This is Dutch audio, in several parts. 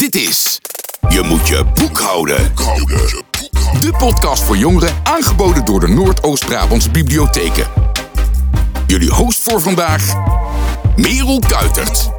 Dit is Je moet je boek houden. De podcast voor jongeren aangeboden door de Noordoost-Brabantse bibliotheken. Jullie host voor vandaag, Merel Kuitert.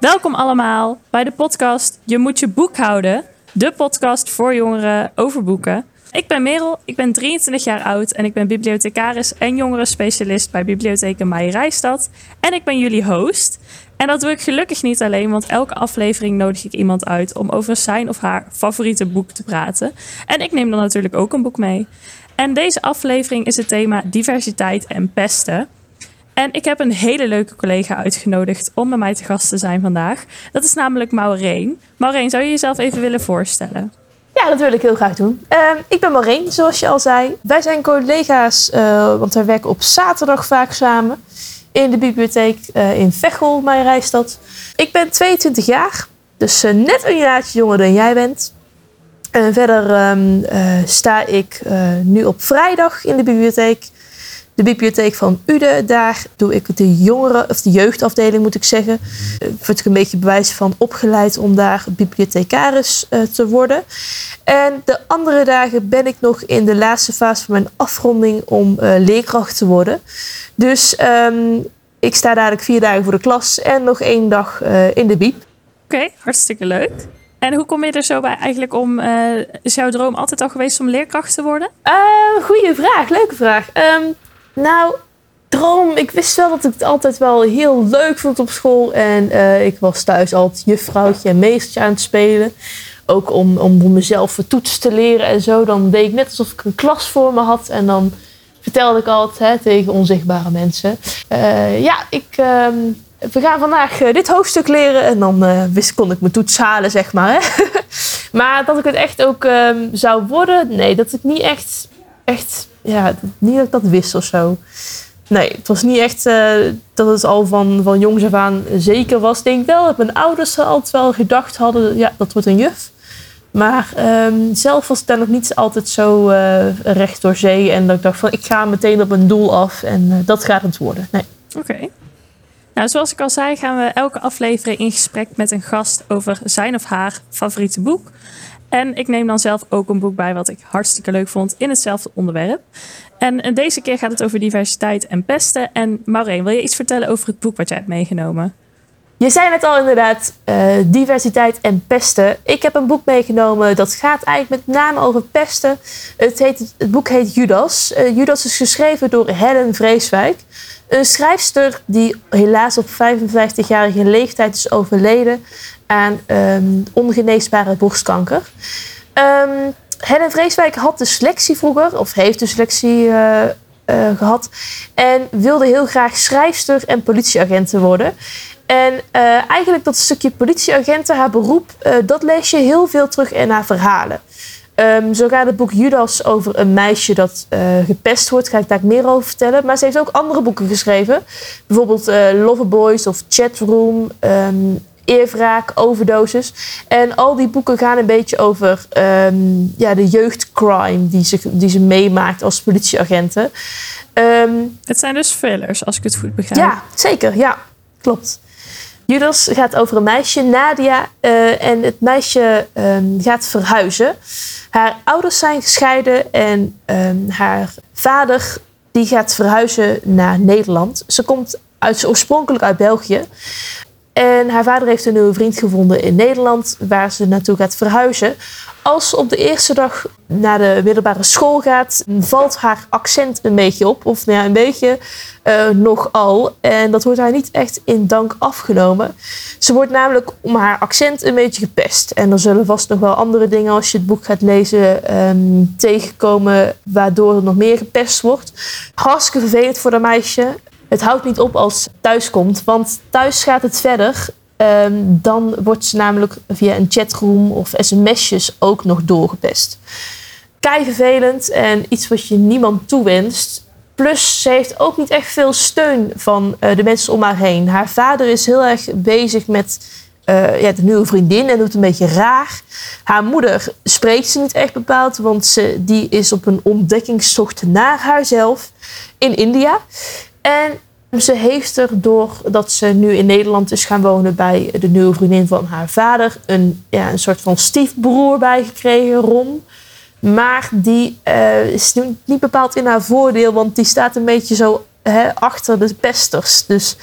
Welkom allemaal bij de podcast Je moet je boek houden. De podcast voor jongeren over boeken. Ik ben Merel, ik ben 23 jaar oud en ik ben bibliothecaris en jongerenspecialist bij Bibliotheken Meijerijstad. En ik ben jullie host. En dat doe ik gelukkig niet alleen, want elke aflevering nodig ik iemand uit om over zijn of haar favoriete boek te praten. En ik neem dan natuurlijk ook een boek mee. En deze aflevering is het thema diversiteit en pesten. En ik heb een hele leuke collega uitgenodigd om met mij te gast te zijn vandaag. Dat is namelijk Maureen. Maureen, zou je jezelf even willen voorstellen? Ja, dat wil ik heel graag doen. Ehm, ik ben Maureen, zoals je al zei. Wij zijn collega's, uh, want wij werken op zaterdag vaak samen in de bibliotheek uh, in Veghel, mijn Rijstad. Ik ben 22 jaar, dus uh, net een jaartje jonger dan jij bent. En verder um, sta ik nu op vrijdag in de bibliotheek de bibliotheek van Ude. Daar doe ik de jongeren, of de jeugdafdeling moet ik zeggen. Uh, word ik een beetje bewijs van opgeleid om daar bibliothecaris uh, te worden. En de andere dagen ben ik nog in de laatste fase van mijn afronding om uh, leerkracht te worden. Dus um, ik sta dadelijk vier dagen voor de klas en nog één dag in de biep. Oké, okay, hartstikke leuk. En hoe kom je er zo bij eigenlijk om? Uh, is jouw droom altijd al geweest om leerkracht te worden? Uh, goeie vraag, leuke vraag. Um, nou, droom. Ik wist wel dat ik het altijd wel heel leuk vond op school. En uh, ik was thuis altijd juffrouwtje en meestertje aan het spelen. Ook om, om mezelf voor toetsen te leren en zo. Dan deed ik net alsof ik een klas voor me had. En dan vertelde ik altijd hè, tegen onzichtbare mensen. Uh, ja, ik, uh, we gaan vandaag uh, dit hoofdstuk leren. En dan wist, kon ik mijn toets halen, zeg maar. Hè? maar dat ik het echt ook um, zou worden, nee, dat ik niet echt, echt ja, niet dat ik dat wist of zo. Nee, het was niet echt uh, dat het al van, van jongs af aan zeker was. Ik denk wel dat mijn ouders altijd wel gedacht hadden, ja, dat wordt een juf. Maar um, zelf was ik daar nog niet altijd zo uh, recht door zee. En dat ik dacht van, ik ga meteen op een doel af en uh, dat gaat het worden. Nee. Oké. Nou, zoals ik al zei, gaan we elke aflevering in gesprek met een gast over zijn of haar favoriete boek. En ik neem dan zelf ook een boek bij wat ik hartstikke leuk vond in hetzelfde onderwerp. En deze keer gaat het over diversiteit en pesten. En Maureen, wil je iets vertellen over het boek wat jij hebt meegenomen? Je zei net al inderdaad, uh, diversiteit en pesten. Ik heb een boek meegenomen dat gaat eigenlijk met name over pesten. Het, heet, het boek heet Judas. Uh, Judas is geschreven door Helen Vreeswijk. Een schrijfster die helaas op 55-jarige leeftijd is overleden aan um, ongeneesbare borstkanker. Um, Helen Vreeswijk had dyslexie vroeger, of heeft dyslexie uh, gehad. En wilde heel graag schrijfster en politieagenten worden. En uh, eigenlijk dat stukje politieagenten, haar beroep, dat lees je heel veel terug in haar verhalen. Um, zo gaat het boek Judas over een meisje dat uh, gepest wordt. Daar ga ik daar meer over vertellen. Maar ze heeft ook andere boeken geschreven. Bijvoorbeeld uh, Loverboys of Chatroom, um, Eerwraak, Overdoses. En al die boeken gaan een beetje over um, ja, de jeugdcrime die ze, die ze meemaakt als politieagenten. het zijn dus fillers, als ik het goed begrijp. Ja, zeker. Ja, klopt. Judas gaat over een meisje, Nadia. Uh, en het meisje gaat verhuizen. Haar ouders zijn gescheiden en um, haar vader die gaat verhuizen naar Nederland. Ze komt uit, oorspronkelijk uit België. En haar vader heeft een nieuwe vriend gevonden in Nederland, waar ze naartoe gaat verhuizen. Als ze op de eerste dag naar de middelbare school gaat, valt haar accent een beetje op. Of nou een beetje uh, nogal. En dat wordt haar niet echt in dank afgenomen. Ze wordt namelijk om haar accent een beetje gepest. En er zullen vast nog wel andere dingen als je het boek gaat lezen um, tegenkomen. Waardoor er nog meer gepest wordt. Hartstikke vervelend voor dat meisje. Het houdt niet op als thuis komt, want thuis gaat het verder. Um, dan wordt ze namelijk via een chatroom of sms'jes ook nog doorgepest. Kei vervelend en iets wat je niemand toewenst. Plus, ze heeft ook niet echt veel steun van uh, de mensen om haar heen. Haar vader is heel erg bezig met uh, ja, de nieuwe vriendin en doet een beetje raar. Haar moeder spreekt ze niet echt bepaald, want ze, die is op een ontdekkingstocht naar haarzelf in India. En Ze heeft er, doordat ze nu in Nederland is gaan wonen bij de nieuwe vriendin van haar vader, een, ja, een soort van stiefbroer bij gekregen, Ron. Maar die uh, is niet bepaald in haar voordeel, want die staat een beetje zo hè, achter de pesters. Dus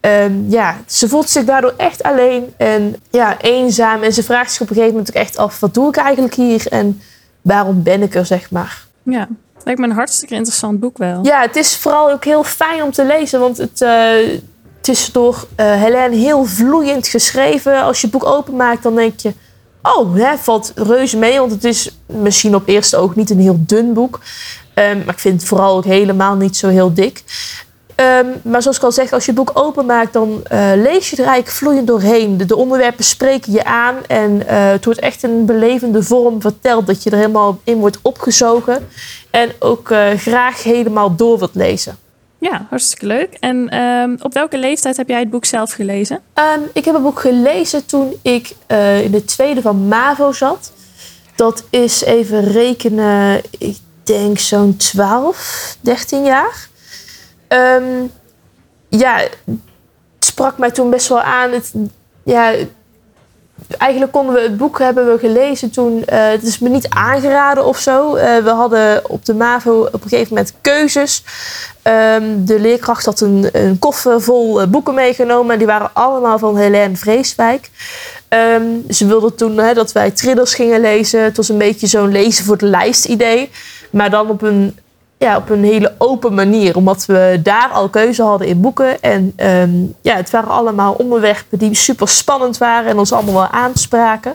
um, ja, ze voelt zich daardoor echt alleen en ja, eenzaam. En ze vraagt zich op een gegeven moment ook echt af: wat doe ik eigenlijk hier en waarom ben ik er, zeg maar. Ja, lijkt me een hartstikke interessant boek wel. Ja, het is vooral ook heel fijn om te lezen, want het. Uh, het is door uh, Helene heel vloeiend geschreven. Als je het boek openmaakt, dan denk je... Oh, hè, valt reuze mee. Want het is misschien op eerste oog niet een heel dun boek. Um, maar ik vind het vooral ook helemaal niet zo heel dik. Um, maar zoals ik al zeg, als je het boek openmaakt, dan uh, lees je er eigenlijk vloeiend doorheen. De, de onderwerpen spreken je aan en uh, het wordt echt een belevende vorm verteld. Dat je er helemaal in wordt opgezogen en ook uh, graag helemaal door wilt lezen. Ja, hartstikke leuk. En um, op welke leeftijd heb jij het boek zelf gelezen? Um, ik heb het boek gelezen toen ik in de tweede van MAVO zat. Dat is even rekenen, ik denk zo'n 12, 13 jaar. Um, ja, het sprak mij toen best wel aan. Het, ja, eigenlijk konden we het boek hebben we gelezen toen. Uh, het is me niet aangeraden of zo. Uh, we hadden op de MAVO op een gegeven moment keuzes. Um, de leerkracht had een, een koffer vol uh, boeken meegenomen. En die waren allemaal van Helene Vreeswijk. Um, ze wilde toen hè, dat wij thrillers gingen lezen. Het was een beetje zo'n lezen voor de lijst idee. Maar dan op een ja, op een hele open manier. Omdat we daar al keuze hadden in boeken. En um, ja, het waren allemaal onderwerpen die super spannend waren en ons allemaal wel aanspraken.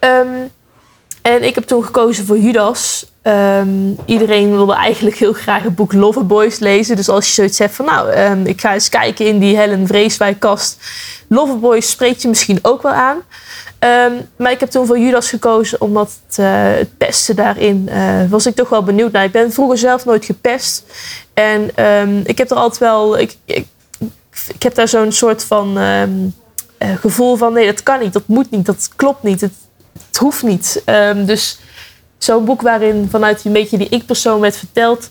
Um, en ik heb toen gekozen voor Judas. Um, iedereen wilde eigenlijk heel graag het boek Loverboys lezen. Dus als je zoiets hebt van, nou, ik ga eens kijken in die Helen Vreeswijk kast. Loverboys spreekt je misschien ook wel aan. Um, maar ik heb toen voor Judas gekozen omdat uh, het pesten daarin uh, was ik toch wel benieuwd naar. Ik ben vroeger zelf nooit gepest. En um, ik heb er altijd wel. Ik, ik, ik heb daar zo'n soort van um, uh, gevoel van: nee, dat kan niet, dat moet niet, dat klopt niet, het, het hoeft niet. dus zo'n boek waarin vanuit een beetje die ik-persoon werd verteld.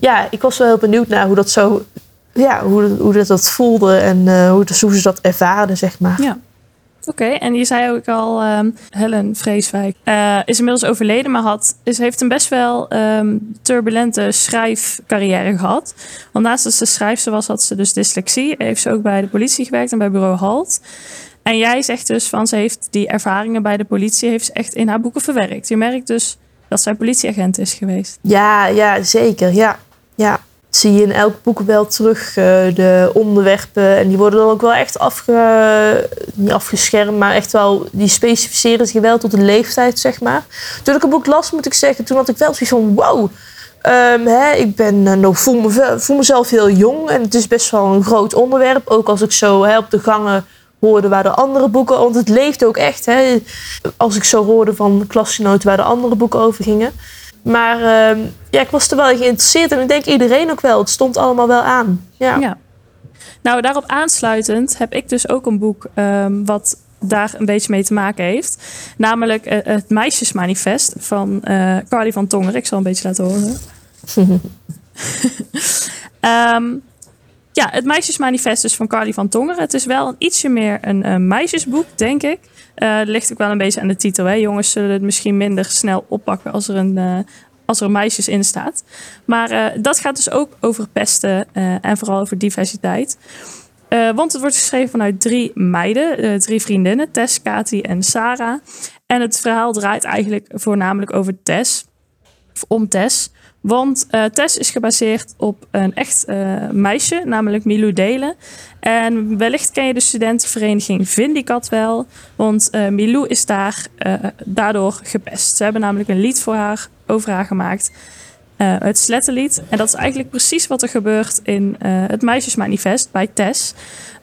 ja, ik was wel heel benieuwd naar hoe dat zo. Ja, hoe, hoe dat, dat voelde en hoe, hoe ze dat ervaren, zeg maar. Ja. Oké, en je zei ook al, um, Helen Vreeswijk uh, is inmiddels overleden, maar had, is, heeft een best wel um, turbulente schrijfcarrière gehad. Want naast dat ze schrijfster was, had ze dus dyslexie. Heeft ze ook bij de politie gewerkt en bij bureau Halt. En jij zegt dus van ze heeft die ervaringen bij de politie heeft ze echt in haar boeken verwerkt. Je merkt dus dat zij politieagent is geweest. Ja, ja zeker. Ja, ja zie je in elk boek wel terug uh, de onderwerpen. En die worden dan ook wel echt afge, niet afgeschermd, maar echt wel, die specificeren zich wel tot de leeftijd, zeg maar. Toen ik een boek las, moet ik zeggen, toen had ik wel zoiets van, wow, um, hè, ik ben, nou, voel, me, voel mezelf heel jong en het is best wel een groot onderwerp. Ook als ik zo hè, op de gangen hoorde waar de andere boeken, want het leeft ook echt. Hè, als ik zo hoorde van klasgenoten waar de andere boeken over gingen. Maar uh, ja, ik was er wel geïnteresseerd en ik denk iedereen ook wel. Het stond allemaal wel aan. Ja. ja. Nou, daarop aansluitend heb ik dus ook een boek um, wat daar een beetje mee te maken heeft. Namelijk uh, het Meisjesmanifest van uh, Carly van Tonger. Ik zal een beetje laten horen. um, ja, het Meisjesmanifest dus van Carly van Tonger. Het is wel een ietsje meer een, een meisjesboek, denk ik. Uh, ligt ook wel een beetje aan de titel. Hè? Jongens zullen het misschien minder snel oppakken als er een, uh, als er meisjes in staat. Maar dat gaat dus ook over pesten en vooral over diversiteit. want het wordt geschreven vanuit drie meiden, drie vriendinnen, Tess, Kati en Sarah. En het verhaal draait eigenlijk voornamelijk over Tess, of om Tess. Want uh, Tess is gebaseerd op een echt uh, meisje, namelijk Milou Delen. En wellicht ken je de studentenvereniging Vindicat wel. Want uh, Milou is daar daardoor gepest. Ze hebben namelijk een lied voor haar, over haar gemaakt. het Slettenlied. En dat is eigenlijk precies wat er gebeurt in het Meisjesmanifest bij Tess.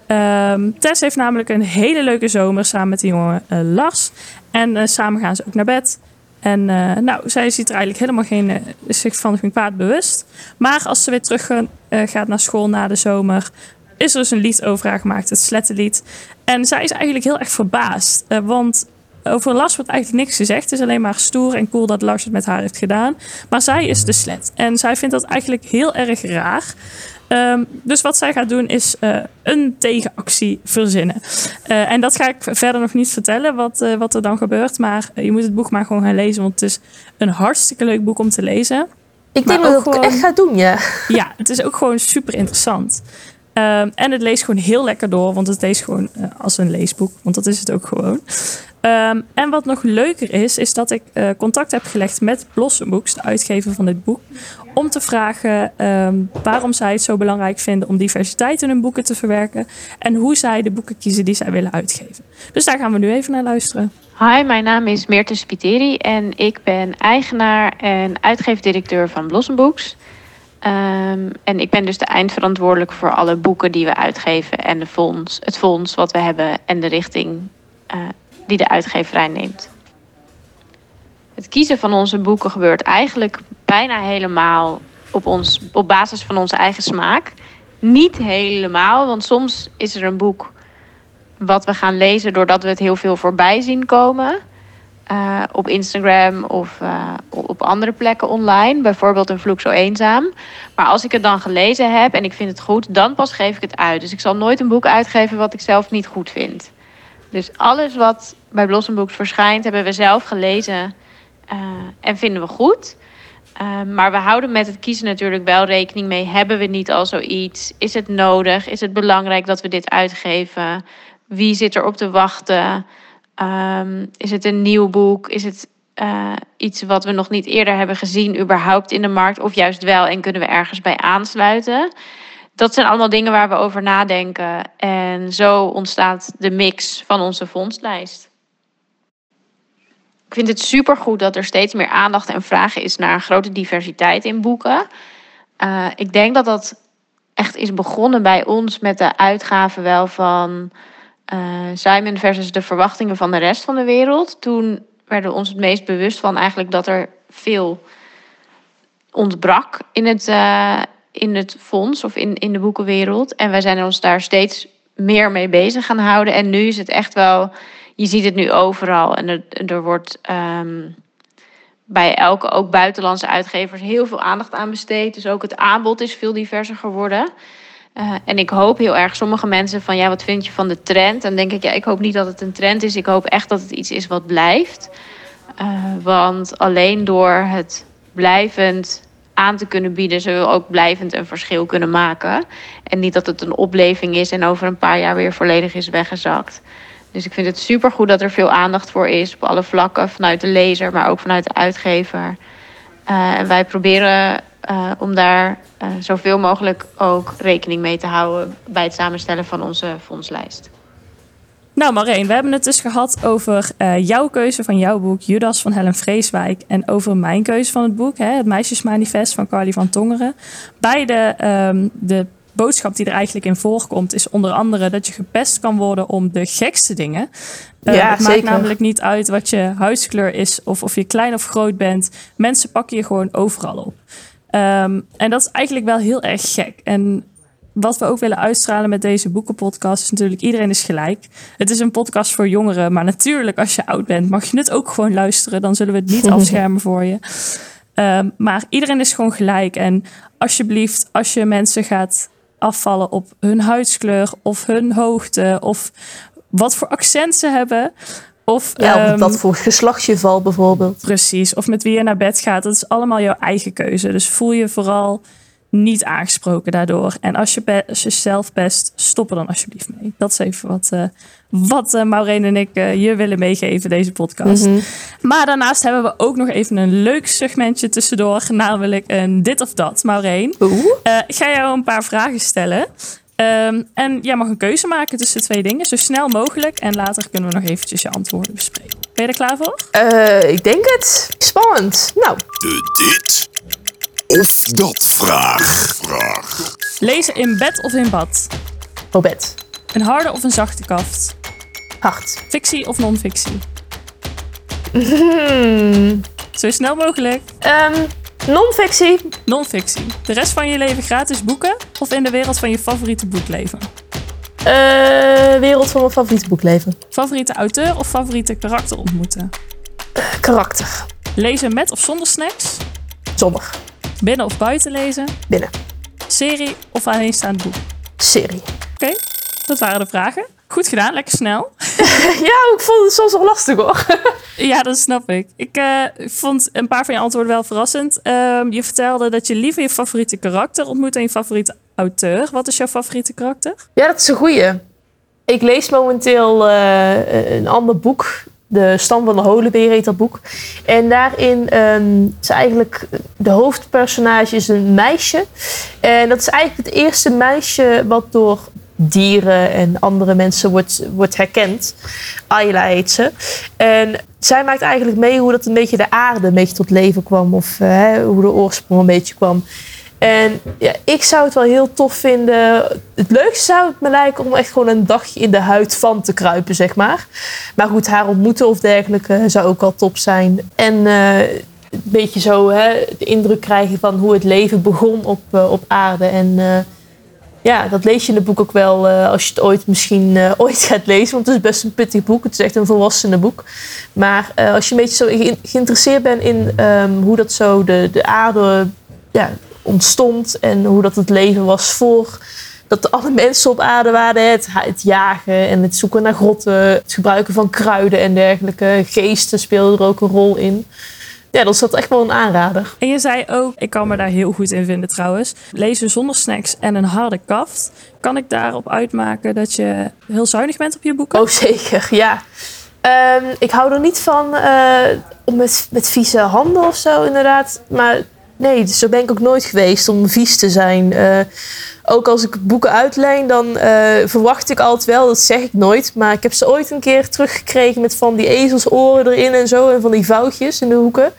Um, Tess heeft namelijk een hele leuke zomer samen met die jongen Lars. En samen gaan ze ook naar bed. En uh, nou, zij ziet er eigenlijk helemaal geen, uh, zich van geen kwaad bewust. Maar als ze weer terug uh, gaat naar school na de zomer, is er dus een lied over haar gemaakt, het Slettenlied. En zij is eigenlijk heel erg verbaasd. want over Lars wordt eigenlijk niks gezegd. Het is alleen maar stoer en cool dat Lars het met haar heeft gedaan. Maar zij is de slet. En zij vindt dat eigenlijk heel erg raar. Ehm, dus wat zij gaat doen is uh, een tegenactie verzinnen. Uh, en dat ga ik verder nog niet vertellen wat, uh, wat er dan gebeurt. Maar je moet het boek maar gewoon gaan lezen. Want het is een hartstikke leuk boek om te lezen. Ik denk dat ik gewoon... echt ga doen, ja. Ja, het is ook gewoon super interessant. Um, en het leest gewoon heel lekker door, want het leest gewoon uh, als een leesboek, want dat is het ook gewoon. Um, en wat nog leuker is, is dat ik uh, contact heb gelegd met Blossom Books, de uitgever van dit boek, om te vragen um, waarom zij het zo belangrijk vinden om diversiteit in hun boeken te verwerken en hoe zij de boeken kiezen die zij willen uitgeven. Dus daar gaan we nu even naar luisteren. Hi, mijn naam is Meerte Spiteri en ik ben eigenaar en uitgeefdirecteur van Blossom Books. Um, en ik ben dus de eindverantwoordelijk voor alle boeken die we uitgeven en de fonds, het fonds wat we hebben en de richting uh, die de uitgeverij neemt. Het kiezen van onze boeken gebeurt eigenlijk bijna helemaal op, ons, op basis van onze eigen smaak. Niet helemaal, want soms is er een boek wat we gaan lezen doordat we het heel veel voorbij zien komen. Uh, op Instagram of uh, op andere plekken online. Bijvoorbeeld een vloek zo eenzaam. Maar als ik het dan gelezen heb en ik vind het goed, dan pas geef ik het uit. Dus ik zal nooit een boek uitgeven wat ik zelf niet goed vind. Dus alles wat bij Blossom Books verschijnt, hebben we zelf gelezen uh, en vinden we goed. maar we houden met het kiezen natuurlijk wel rekening mee. Hebben we niet al zoiets? Is het nodig? Is het belangrijk dat we dit uitgeven? Wie zit er op te wachten? Um, is het een nieuw boek? Is het uh, iets wat we nog niet eerder hebben gezien, überhaupt in de markt? Of juist wel en kunnen we ergens bij aansluiten? Dat zijn allemaal dingen waar we over nadenken. En zo ontstaat de mix van onze fondslijst. Ik vind het supergoed dat er steeds meer aandacht en vragen is naar grote diversiteit in boeken. Uh, ik denk dat dat echt is begonnen bij ons met de uitgave wel van uh, Simon versus de verwachtingen van de rest van de wereld. Toen werden we ons het meest bewust van eigenlijk dat er veel ontbrak in het, uh, in het fonds of in, in de boekenwereld. En wij zijn ons daar steeds meer mee bezig gaan houden. En nu is het echt wel, je ziet het nu overal. En er, er wordt um, bij elke, ook buitenlandse uitgevers, heel veel aandacht aan besteed. Dus ook het aanbod is veel diverser geworden. Uh, en ik hoop heel erg, sommige mensen van ja, wat vind je van de trend? Dan denk ik, ja, ik hoop niet dat het een trend is. Ik hoop echt dat het iets is wat blijft. Uh, want alleen door het blijvend aan te kunnen bieden, zullen we ook blijvend een verschil kunnen maken. En niet dat het een opleving is en over een paar jaar weer volledig is weggezakt. Dus ik vind het supergoed dat er veel aandacht voor is op alle vlakken, vanuit de lezer, maar ook vanuit de uitgever. Uh, en wij proberen uh, om daar uh, zoveel mogelijk ook rekening mee te houden bij het samenstellen van onze fondslijst. Nou Marijn, we hebben het dus gehad over uh, jouw keuze van jouw boek Judas van Helen Vreeswijk en over mijn keuze van het boek, hè, het Meisjesmanifest van Carly van Tongeren. Beide um, de boodschap die er eigenlijk in voorkomt, is onder andere dat je gepest kan worden om de gekste dingen. Uh, ja, het maakt zeker. namelijk niet uit wat je huidskleur is of of je klein of groot bent. Mensen pakken je gewoon overal op. Um, en dat is eigenlijk wel heel erg gek. En wat we ook willen uitstralen met deze boekenpodcast is natuurlijk iedereen is gelijk. Het is een podcast voor jongeren, maar natuurlijk als je oud bent mag je het ook gewoon luisteren. Dan zullen we het niet afschermen voor je. Um, maar iedereen is gewoon gelijk. En alsjeblieft, als je mensen gaat afvallen op hun huidskleur of hun hoogte of wat voor accent ze hebben. Of, ja, wat voor geslacht je valt bijvoorbeeld. Precies, of met wie je naar bed gaat. Dat is allemaal jouw eigen keuze. Dus voel je vooral niet aangesproken daardoor. En als je, als je zelf pest, stop er dan alsjeblieft mee. Dat is even wat, uh, wat uh, Maureen en ik uh, je willen meegeven, deze podcast. Mm -hmm. Maar daarnaast hebben we ook nog even een leuk segmentje tussendoor. Namelijk een dit of dat. Maureen, ik ga jou een paar vragen stellen. Um, en jij mag een keuze maken tussen twee dingen, zo snel mogelijk. En later kunnen we nog eventjes je antwoorden bespreken. Ben je er klaar voor? Uh, ik denk het. Spannend. Nou. De dit of dat vraag. vraag. Lezen in bed of in bad? Op bed. Een harde of een zachte kaft? Hard. Fictie of non-fictie? Hmm. Zo snel mogelijk. Um, Non-fictie. Non-fictie. De rest van je leven gratis boeken of in de wereld van je favoriete boek leven? Eh, wereld van mijn favoriete boek leven. Favoriete auteur of favoriete karakter ontmoeten? Karakter. Lezen met of zonder snacks? Zonder. Binnen of buiten lezen? Binnen. Serie of alleenstaand boek? Serie. Oké, dat waren de vragen. Goed gedaan, lekker snel. Ja, ik vond het soms wel lastig hoor. Ja, dat snap ik. Ik eh, vond een paar van je antwoorden wel verrassend. Ehm, je vertelde dat je liever je favoriete karakter ontmoet dan je favoriete auteur. Wat is jouw favoriete karakter? Ja, dat is een goeie. Ik lees momenteel eh, een ander boek. De Stam van de Holenbeer boek. En daarin ehm, is eigenlijk de hoofdpersonage is een meisje. En dat is eigenlijk het eerste meisje wat door dieren en andere mensen wordt, wordt herkend. Ayla heet ze. En zij maakt eigenlijk mee hoe dat een beetje de aarde een beetje tot leven kwam. Of eh, hoe de oorsprong een beetje kwam. En ja, ik zou het wel heel tof vinden. Het leukste zou het me lijken om echt gewoon een dagje in de huid van te kruipen, zeg maar. Maar goed, haar ontmoeten of dergelijke zou ook al top zijn. En eh, een beetje zo hè, de indruk krijgen van hoe het leven begon op, eh, op aarde. En ja, dat lees je in het boek ook wel eh, als je het ooit misschien eh, ooit gaat lezen. Want het is best een pittig boek. Het is echt een volwassene boek. Maar eh, als je een beetje zo ge- geïnteresseerd bent in ehm, hoe dat zo de, de aarde ja, ontstond. En hoe dat het leven was voor dat alle mensen op aarde waren. Het, het jagen en het zoeken naar grotten. Het gebruiken van kruiden en dergelijke. Geesten speelden er ook een rol in. Ja, dat is dat echt wel een aanrader. En je zei ook, ik kan me daar heel goed in vinden trouwens. Lezen zonder snacks en een harde kaft. Kan ik daarop uitmaken dat je heel zuinig bent op je boeken? Oh, zeker, ja. Ehm, ik hou er niet van om met, met vieze handen of zo, inderdaad. Maar nee, zo ben ik ook nooit geweest om vies te zijn. Eh, ook als ik boeken uitleen, dan eh, verwacht ik altijd wel, dat zeg ik nooit. Maar ik heb ze ooit een keer teruggekregen met van die ezelsoren erin en zo. En van die vouwtjes in de hoeken.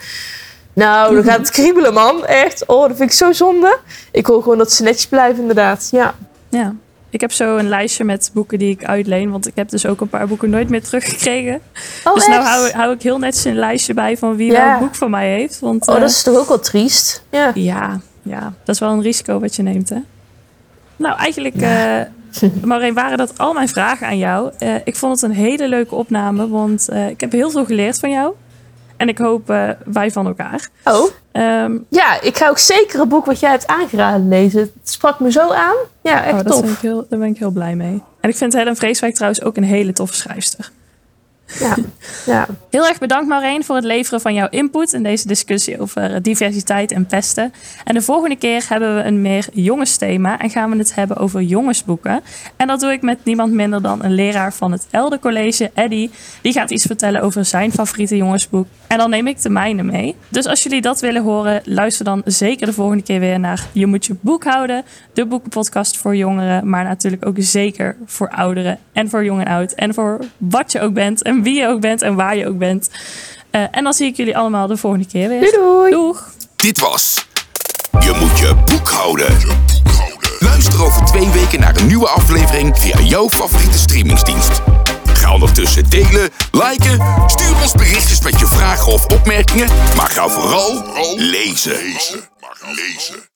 Nou, dan gaat het kriebelen, man. Echt. Oh, dat vind ik zo zonde. Ik wil gewoon dat ze netjes blijven, inderdaad. Ja. Ja. Ik heb zo een lijstje met boeken die ik uitleen. Want ik heb dus ook een paar boeken nooit meer teruggekregen. Oh, dus nou hou, hou ik heel netjes een lijstje bij van wie Ja. welk boek van mij heeft. Want, Oh, eh, dat is toch ook wel triest? Ja. ja, ja, dat is wel een risico wat je neemt, hè? Nou, eigenlijk, eh Maureen, waren dat al mijn vragen aan jou. Eh, ik vond het een hele leuke opname, want eh, ik heb heel veel geleerd van jou. En ik hoop wij van elkaar. Oh, Ehm, ja, ik ga ook zeker het boek wat jij hebt aangeraden lezen. Het sprak me zo aan. Ja, echt oh, dat tof. vind ik heel, daar ben ik heel blij mee. En ik vind Helen Vreeswijk trouwens ook een hele toffe schrijfster. Ja, ja. Heel erg bedankt Maureen voor het leveren van jouw input in deze discussie over eh, diversiteit en pesten. En de volgende keer hebben we een meer jongensthema en gaan we het hebben over jongensboeken. En dat doe ik met niemand minder dan een leraar van het Elde College, Eddy. Die gaat iets vertellen over zijn favoriete jongensboek. En dan neem ik de mijne mee. Dus als jullie dat willen horen, luister dan zeker de volgende keer weer naar Je moet je boek houden. De boekenpodcast voor jongeren, maar natuurlijk ook zeker voor ouderen en voor jong en oud. En voor wat je ook bent en wie je ook bent en waar je ook bent. Eh, en dan zie ik jullie allemaal de volgende keer weer. Doei doei. Doeg! Dit was Je moet je boek houden. Luister over twee weken naar een nieuwe aflevering via jouw favoriete streamingsdienst. Ga ondertussen delen, liken, stuur ons berichtjes met je vragen of opmerkingen, maar ga vooral lezen. Maar lezen.